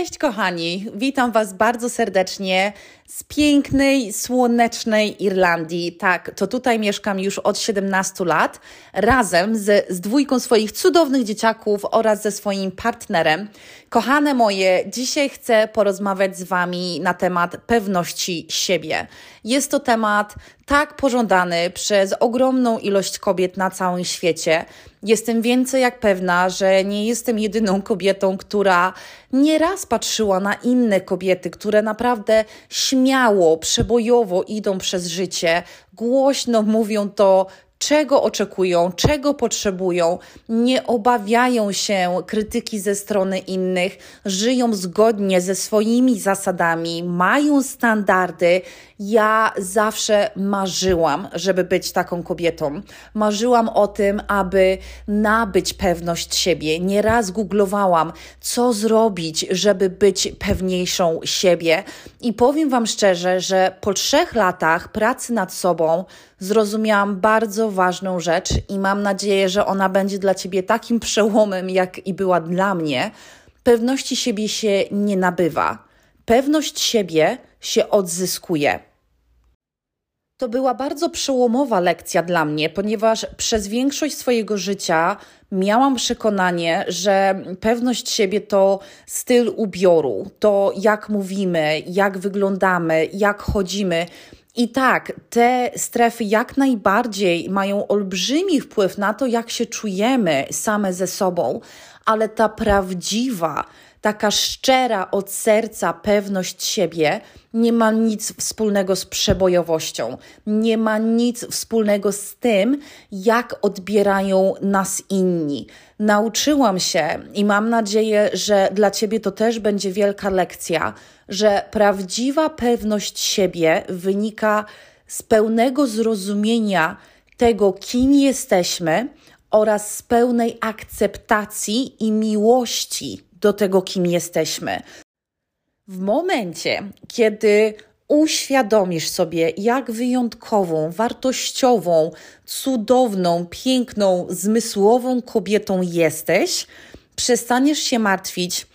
Cześć kochani, witam Was bardzo serdecznie z pięknej, słonecznej Irlandii. Tak, to tutaj mieszkam już od 17 lat, razem z, z dwójką swoich cudownych dzieciaków oraz ze swoim partnerem. Kochane moje, dzisiaj chcę porozmawiać z Wami na temat pewności siebie. Jest to temat tak pożądany przez ogromną ilość kobiet na całym świecie. Jestem więcej jak pewna, że nie jestem jedyną kobietą, która nieraz patrzyła na inne kobiety, które naprawdę śmiało, przebojowo idą przez życie, głośno mówią to czego oczekują, czego potrzebują, nie obawiają się krytyki ze strony innych, żyją zgodnie ze swoimi zasadami, mają standardy. Ja zawsze marzyłam, żeby być taką kobietą. Marzyłam o tym, aby nabyć pewność siebie. Nieraz googlowałam, co zrobić, żeby być pewniejszą siebie. I powiem Wam szczerze, że po trzech latach pracy nad sobą zrozumiałam bardzo ważną rzecz i mam nadzieję, że ona będzie dla Ciebie takim przełomem, jak i była dla mnie. Pewności siebie się nie nabywa. Pewność siebie się odzyskuje. To była bardzo przełomowa lekcja dla mnie, ponieważ przez większość swojego życia miałam przekonanie, że pewność siebie to styl ubioru, to jak mówimy, jak wyglądamy, jak chodzimy. I tak, te strefy jak najbardziej mają olbrzymi wpływ na to, jak się czujemy same ze sobą, ale ta prawdziwa, taka szczera od serca pewność siebie nie ma nic wspólnego z przebojowością, nie ma nic wspólnego z tym, jak odbierają nas inni. Nauczyłam się i mam nadzieję, że dla Ciebie to też będzie wielka lekcja, że prawdziwa pewność siebie wynika z pełnego zrozumienia tego, kim jesteśmy oraz z pełnej akceptacji i miłości do tego, kim jesteśmy. W momencie, kiedy uświadomisz sobie, jak wyjątkową, wartościową, cudowną, piękną, zmysłową kobietą jesteś, przestaniesz się martwić,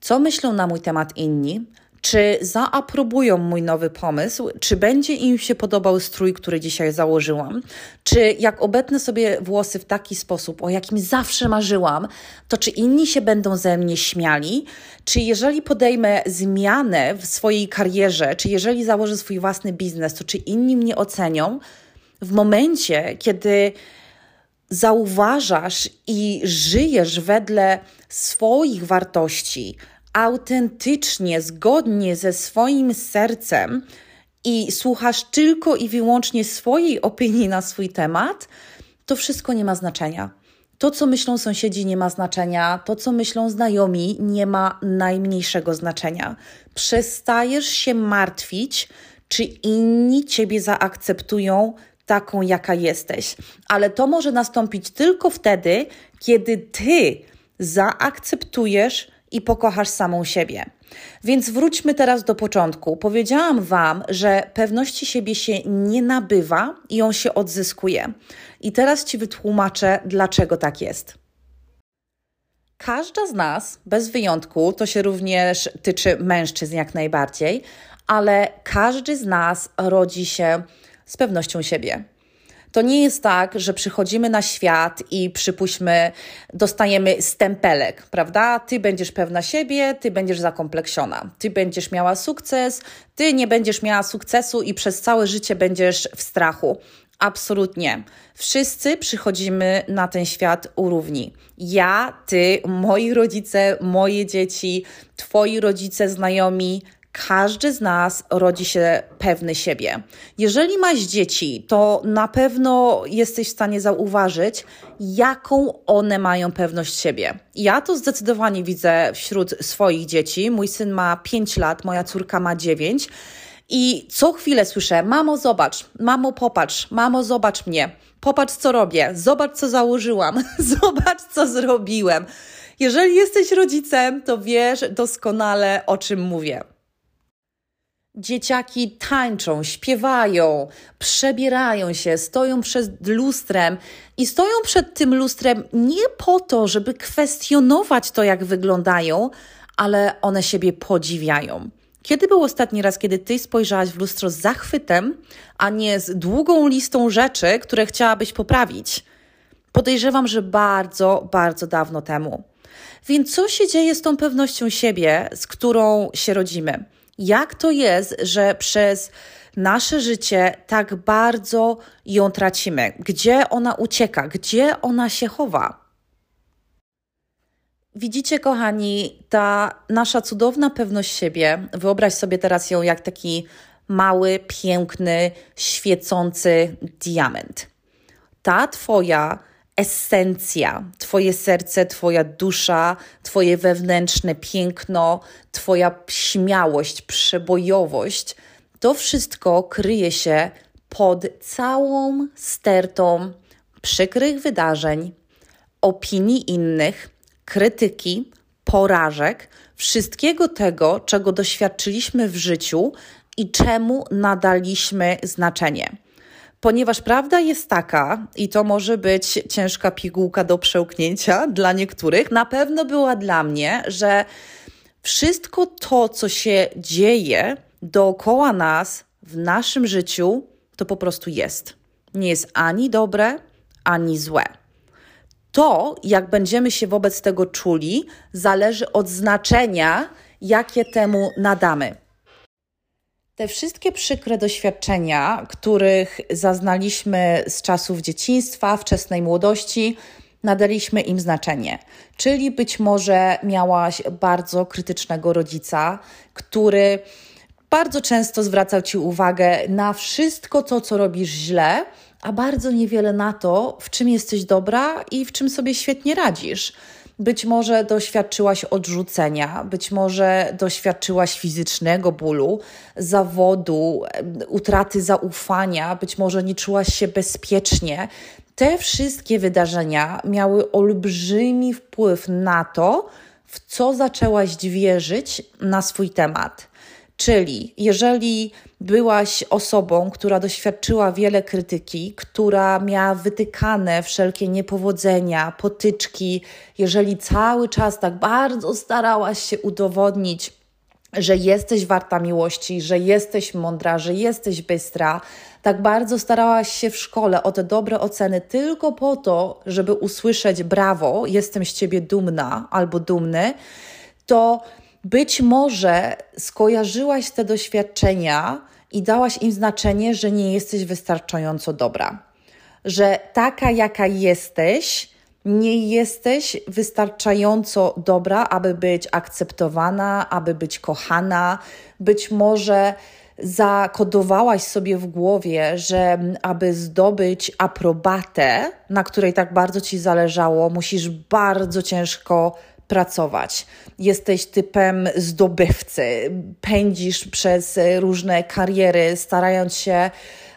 co myślą na mój temat inni, czy zaaprobują mój nowy pomysł, czy będzie im się podobał strój, który dzisiaj założyłam, czy jak obetnę sobie włosy w taki sposób, o jakim zawsze marzyłam, to czy inni się będą ze mnie śmiali, czy jeżeli podejmę zmianę w swojej karierze, czy jeżeli założę swój własny biznes, to czy inni mnie ocenią. W momencie, kiedy zauważasz i żyjesz wedle swoich wartości, autentycznie, zgodnie ze swoim sercem i słuchasz tylko i wyłącznie swojej opinii na swój temat, to wszystko nie ma znaczenia. To, co myślą sąsiedzi, nie ma znaczenia, to, co myślą znajomi, nie ma najmniejszego znaczenia. Przestajesz się martwić, czy inni ciebie zaakceptują taką, jaka jesteś. Ale to może nastąpić tylko wtedy, kiedy ty zaakceptujesz i pokochasz samą siebie. Więc wróćmy teraz do początku. Powiedziałam Wam, że pewności siebie się nie nabywa i ją się odzyskuje. I teraz Ci wytłumaczę, dlaczego tak jest. Każda z nas, bez wyjątku, to się również tyczy mężczyzn jak najbardziej, ale każdy z nas rodzi się z pewnością siebie. To nie jest tak, że przychodzimy na świat i przypuśćmy, dostajemy stempelek, prawda? Ty będziesz pewna siebie, ty będziesz zakompleksiona, ty będziesz miała sukces, ty nie będziesz miała sukcesu i przez całe życie będziesz w strachu. Absolutnie. Wszyscy przychodzimy na ten świat u równi. Ja, ty, moi rodzice, moje dzieci, twoi rodzice, znajomi, każdy z nas rodzi się pewny siebie. Jeżeli masz dzieci, to na pewno jesteś w stanie zauważyć, jaką one mają pewność siebie. Ja to zdecydowanie widzę wśród swoich dzieci. Mój syn ma 5 lat, moja córka ma 9. I co chwilę słyszę: Mamo, zobacz, mamo, popatrz, mamo, zobacz mnie, popatrz, co robię, zobacz, co założyłam, zobacz, co zrobiłem. Jeżeli jesteś rodzicem, to wiesz doskonale, o czym mówię. Dzieciaki tańczą, śpiewają, przebierają się, stoją przed lustrem i stoją przed tym lustrem nie po to, żeby kwestionować to, jak wyglądają, ale one siebie podziwiają. Kiedy był ostatni raz, kiedy ty spojrzałaś w lustro z zachwytem, a nie z długą listą rzeczy, które chciałabyś poprawić? Podejrzewam, że bardzo, bardzo dawno temu. Więc co się dzieje z tą pewnością siebie, z którą się rodzimy? Jak to jest, że przez nasze życie tak bardzo ją tracimy? Gdzie ona ucieka? Gdzie ona się chowa? Widzicie, kochani, ta nasza cudowna pewność siebie, wyobraź sobie teraz ją jak taki mały, piękny, świecący diament. Ta Twoja esencja, Twoje serce, Twoja dusza, Twoje wewnętrzne piękno, Twoja śmiałość, przebojowość to wszystko kryje się pod całą stertą przykrych wydarzeń, opinii innych, krytyki, porażek, wszystkiego tego, czego doświadczyliśmy w życiu i czemu nadaliśmy znaczenie. Ponieważ prawda jest taka, i to może być ciężka pigułka do przełknięcia dla niektórych, na pewno była dla mnie, że wszystko to, co się dzieje dookoła nas w naszym życiu, to po prostu jest. Nie jest ani dobre, ani złe. To, jak będziemy się wobec tego czuli, zależy od znaczenia, jakie temu nadamy. Te wszystkie przykre doświadczenia, których zaznaliśmy z czasów dzieciństwa, wczesnej młodości, nadaliśmy im znaczenie. Czyli być może miałaś bardzo krytycznego rodzica, który bardzo często zwracał ci uwagę na wszystko to, co robisz źle, a bardzo niewiele na to, w czym jesteś dobra i w czym sobie świetnie radzisz. Być może doświadczyłaś odrzucenia, być może doświadczyłaś fizycznego bólu, zawodu, utraty zaufania, być może nie czułaś się bezpiecznie. Te wszystkie wydarzenia miały olbrzymi wpływ na to, w co zaczęłaś wierzyć na swój temat. Czyli jeżeli byłaś osobą, która doświadczyła wiele krytyki, która miała wytykane wszelkie niepowodzenia, potyczki, jeżeli cały czas tak bardzo starałaś się udowodnić, że jesteś warta miłości, że jesteś mądra, że jesteś bystra, tak bardzo starałaś się w szkole o te dobre oceny tylko po to, żeby usłyszeć brawo, jestem z ciebie dumna albo dumny, to być może skojarzyłaś te doświadczenia i dałaś im znaczenie, że nie jesteś wystarczająco dobra. Że taka, jaka jesteś, nie jesteś wystarczająco dobra, aby być akceptowana, aby być kochana. Być może zakodowałaś sobie w głowie, że aby zdobyć aprobatę, na której tak bardzo ci zależało, musisz bardzo ciężko pracować. Jesteś typem zdobywcy, pędzisz przez różne kariery, starając się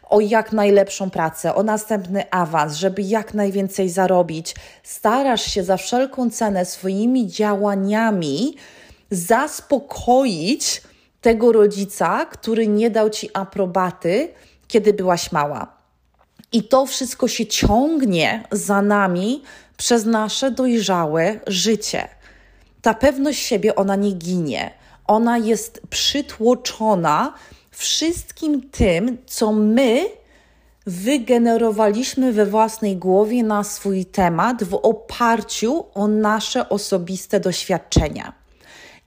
o jak najlepszą pracę, o następny awans, żeby jak najwięcej zarobić. Starasz się za wszelką cenę swoimi działaniami zaspokoić tego rodzica, który nie dał ci aprobaty, kiedy byłaś mała. I to wszystko się ciągnie za nami przez nasze dojrzałe życie ta pewność siebie, ona nie ginie. Ona jest przytłoczona wszystkim tym, co my wygenerowaliśmy we własnej głowie na swój temat w oparciu o nasze osobiste doświadczenia.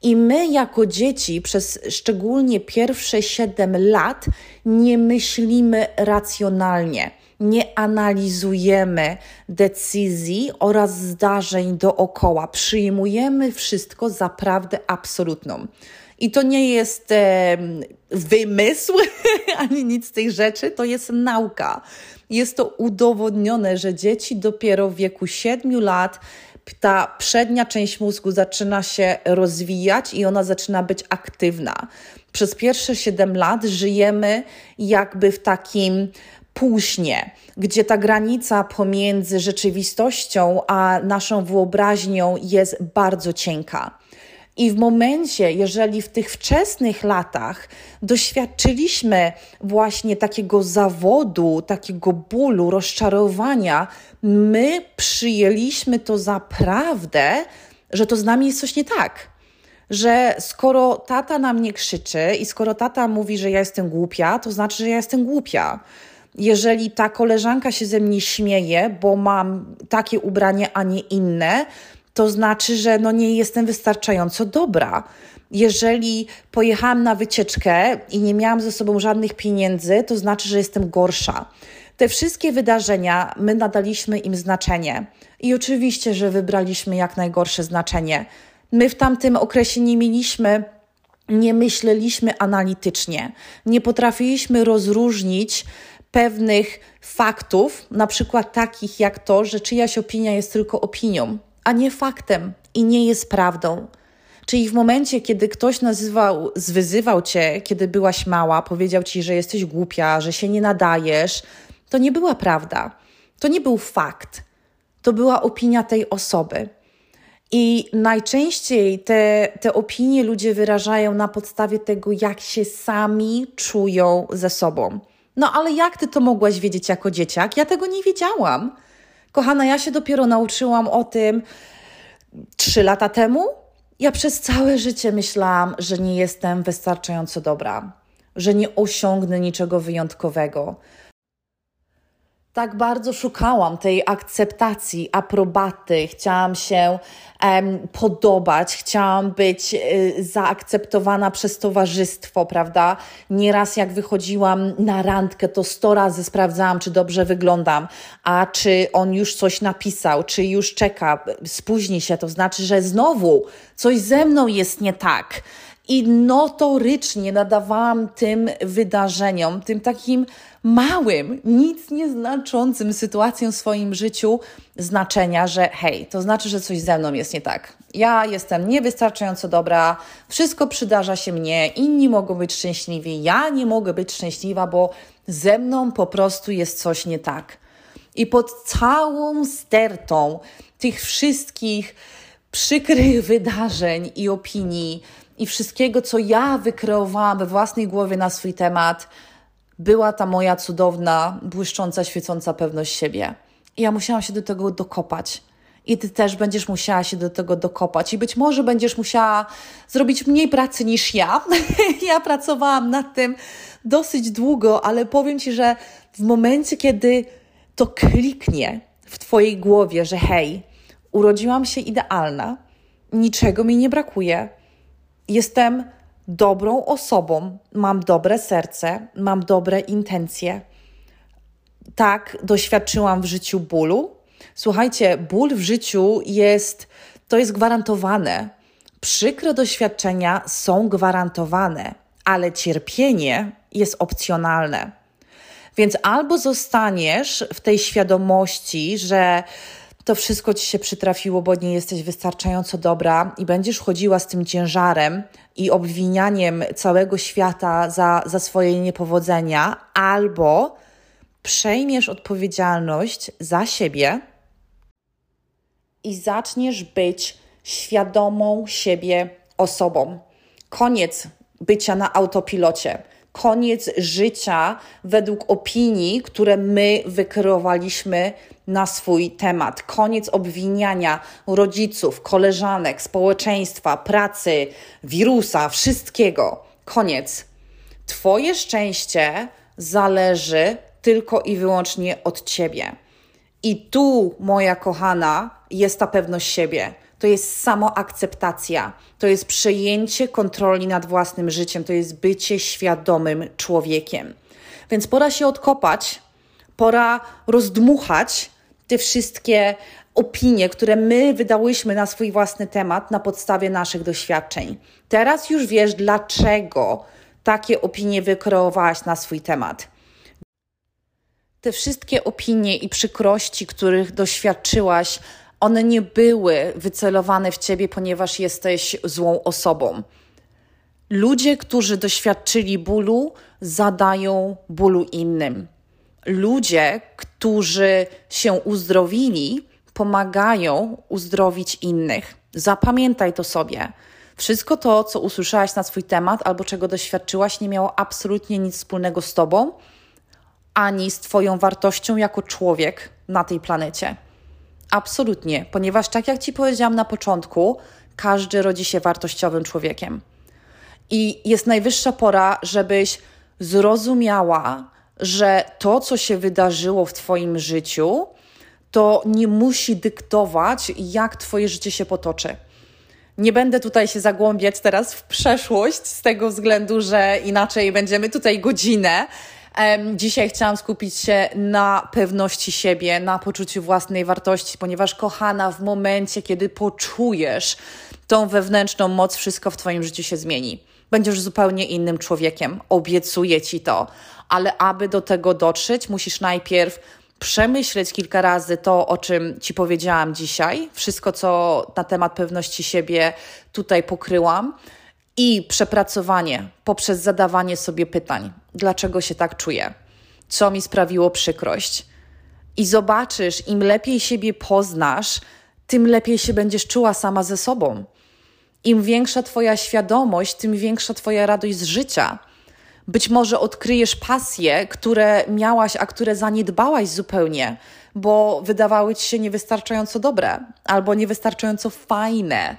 I my, jako dzieci, przez szczególnie pierwsze 7 lat, nie myślimy racjonalnie nie analizujemy decyzji oraz zdarzeń dookoła. Przyjmujemy wszystko za prawdę absolutną. I to nie jest e, wymysł ani nic z tych rzeczy, to jest nauka. Jest to udowodnione, że dzieci dopiero w wieku 7 lat ta przednia część mózgu zaczyna się rozwijać i ona zaczyna być aktywna. Przez pierwsze 7 lat żyjemy jakby w takim późnie, gdzie ta granica pomiędzy rzeczywistością a naszą wyobraźnią jest bardzo cienka. I w momencie, jeżeli w tych wczesnych latach doświadczyliśmy właśnie takiego zawodu, takiego bólu, rozczarowania, my przyjęliśmy to za prawdę, że to z nami jest coś nie tak że skoro tata na mnie krzyczy i skoro tata mówi, że ja jestem głupia, to znaczy, że ja jestem głupia. Jeżeli ta koleżanka się ze mnie śmieje, bo mam takie ubranie, a nie inne, to znaczy, że no nie jestem wystarczająco dobra. Jeżeli pojechałam na wycieczkę i nie miałam ze sobą żadnych pieniędzy, to znaczy, że jestem gorsza. Te wszystkie wydarzenia, my nadaliśmy im znaczenie. I oczywiście, że wybraliśmy jak najgorsze znaczenie. My w tamtym okresie nie mieliśmy, nie myśleliśmy analitycznie, nie potrafiliśmy rozróżnić pewnych faktów, na przykład takich jak to, że czyjaś opinia jest tylko opinią, a nie faktem i nie jest prawdą. Czyli w momencie, kiedy ktoś nazywał, zwyzywał cię, kiedy byłaś mała, powiedział ci, że jesteś głupia, że się nie nadajesz, to nie była prawda. To nie był fakt. To była opinia tej osoby. I najczęściej te, te opinie ludzie wyrażają na podstawie tego, jak się sami czują ze sobą. No ale jak ty to mogłaś wiedzieć jako dzieciak? Ja tego nie wiedziałam. Kochana, ja się dopiero nauczyłam o tym trzy lata temu. Ja przez całe życie myślałam, że nie jestem wystarczająco dobra, że nie osiągnę niczego wyjątkowego, tak bardzo szukałam tej akceptacji, aprobaty, chciałam się um, podobać, chciałam być y, zaakceptowana przez towarzystwo, prawda? Nieraz jak wychodziłam na randkę, to sto razy sprawdzałam, czy dobrze wyglądam, a czy on już coś napisał, czy już czeka, spóźni się, to znaczy, że znowu coś ze mną jest nie tak. I notorycznie nadawałam tym wydarzeniom, tym takim małym, nic nieznaczącym sytuacjom w swoim życiu znaczenia, że hej, to znaczy, że coś ze mną jest nie tak. Ja jestem niewystarczająco dobra, wszystko przydarza się mnie, inni mogą być szczęśliwi, ja nie mogę być szczęśliwa, bo ze mną po prostu jest coś nie tak. I pod całą stertą tych wszystkich przykrych wydarzeń i opinii i wszystkiego, co ja wykreowałam we własnej głowie na swój temat, była ta moja cudowna, błyszcząca, świecąca pewność siebie. I ja musiałam się do tego dokopać. I ty też będziesz musiała się do tego dokopać. I być może będziesz musiała zrobić mniej pracy niż ja. ja pracowałam nad tym dosyć długo, ale powiem ci, że w momencie, kiedy to kliknie w twojej głowie, że hej, urodziłam się idealna, niczego mi nie brakuje, jestem dobrą osobą, mam dobre serce, mam dobre intencje. Tak, doświadczyłam w życiu bólu. Słuchajcie, ból w życiu jest, to jest gwarantowane. Przykre doświadczenia są gwarantowane, ale cierpienie jest opcjonalne. Więc albo zostaniesz w tej świadomości, że to wszystko ci się przytrafiło, bo nie jesteś wystarczająco dobra i będziesz chodziła z tym ciężarem i obwinianiem całego świata za, za swoje niepowodzenia, albo przejmiesz odpowiedzialność za siebie i zaczniesz być świadomą siebie osobą. Koniec bycia na autopilocie koniec życia według opinii, które my wykreowaliśmy na swój temat. Koniec obwiniania rodziców, koleżanek, społeczeństwa, pracy, wirusa, wszystkiego. Koniec. Twoje szczęście zależy tylko i wyłącznie od ciebie. I tu, moja kochana, jest ta pewność siebie to jest samoakceptacja, to jest przejęcie kontroli nad własnym życiem, to jest bycie świadomym człowiekiem. Więc pora się odkopać, pora rozdmuchać te wszystkie opinie, które my wydałyśmy na swój własny temat na podstawie naszych doświadczeń. Teraz już wiesz, dlaczego takie opinie wykreowałaś na swój temat. Te wszystkie opinie i przykrości, których doświadczyłaś, one nie były wycelowane w ciebie, ponieważ jesteś złą osobą. Ludzie, którzy doświadczyli bólu, zadają bólu innym. Ludzie, którzy się uzdrowili, pomagają uzdrowić innych. Zapamiętaj to sobie. Wszystko to, co usłyszałaś na swój temat albo czego doświadczyłaś, nie miało absolutnie nic wspólnego z tobą ani z Twoją wartością jako człowiek na tej planecie. Absolutnie, ponieważ tak jak Ci powiedziałam na początku, Każdy rodzi się wartościowym człowiekiem. I jest najwyższa pora, żebyś zrozumiała, że to, co się wydarzyło w Twoim życiu, to nie musi dyktować, jak Twoje życie się potoczy. Nie będę tutaj się zagłębiać teraz w przeszłość, z tego względu, że inaczej będziemy tutaj godzinę. Dzisiaj chciałam skupić się na pewności siebie, na poczuciu własnej wartości, ponieważ kochana, w momencie, kiedy poczujesz tą wewnętrzną moc, wszystko w Twoim życiu się zmieni. Będziesz zupełnie innym człowiekiem, obiecuję Ci to. Ale aby do tego dotrzeć, musisz najpierw przemyśleć kilka razy to, o czym Ci powiedziałam dzisiaj, wszystko, co na temat pewności siebie tutaj pokryłam, i przepracowanie poprzez zadawanie sobie pytań: dlaczego się tak czuję? Co mi sprawiło przykrość? I zobaczysz, im lepiej siebie poznasz, tym lepiej się będziesz czuła sama ze sobą. Im większa Twoja świadomość, tym większa Twoja radość z życia. Być może odkryjesz pasje, które miałaś, a które zaniedbałaś zupełnie, bo wydawały ci się niewystarczająco dobre albo niewystarczająco fajne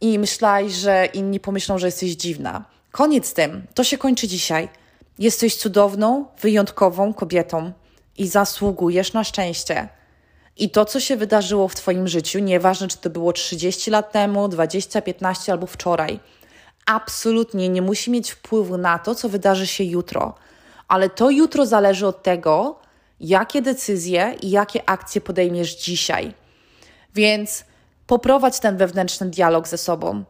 i myślałaś, że inni pomyślą, że jesteś dziwna. Koniec z tym. To się kończy dzisiaj. Jesteś cudowną, wyjątkową kobietą i zasługujesz na szczęście. I to, co się wydarzyło w Twoim życiu, nieważne czy to było 30 lat temu, 20, 15 albo wczoraj, absolutnie nie musi mieć wpływu na to, co wydarzy się jutro. Ale to jutro zależy od tego, jakie decyzje i jakie akcje podejmiesz dzisiaj. Więc poprowadź ten wewnętrzny dialog ze sobą.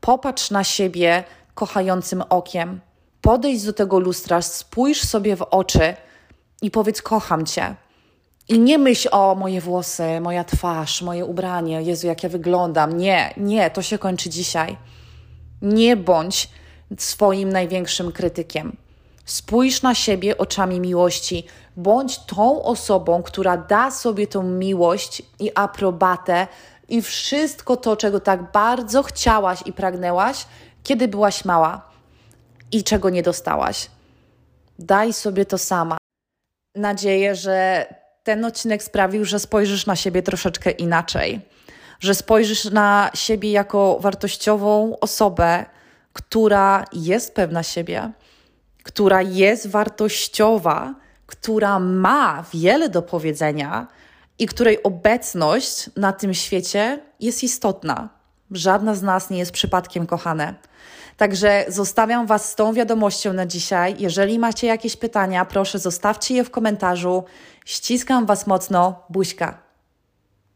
Popatrz na siebie kochającym okiem. Podejdź do tego lustra, spójrz sobie w oczy i powiedz: Kocham cię. I nie myśl o moje włosy, moja twarz, moje ubranie, Jezu, jak ja wyglądam. Nie, nie, to się kończy dzisiaj. Nie bądź swoim największym krytykiem. Spójrz na siebie oczami miłości. Bądź tą osobą, która da sobie tą miłość i aprobatę i wszystko to, czego tak bardzo chciałaś i pragnęłaś, kiedy byłaś mała i czego nie dostałaś. Daj sobie to sama. Nadzieję, że ten odcinek sprawił, że spojrzysz na siebie troszeczkę inaczej, że spojrzysz na siebie jako wartościową osobę, która jest pewna siebie, która jest wartościowa, która ma wiele do powiedzenia i której obecność na tym świecie jest istotna. Żadna z nas nie jest przypadkiem kochane. Także zostawiam Was z tą wiadomością na dzisiaj. Jeżeli macie jakieś pytania, proszę zostawcie je w komentarzu. Ściskam Was mocno. Buźka.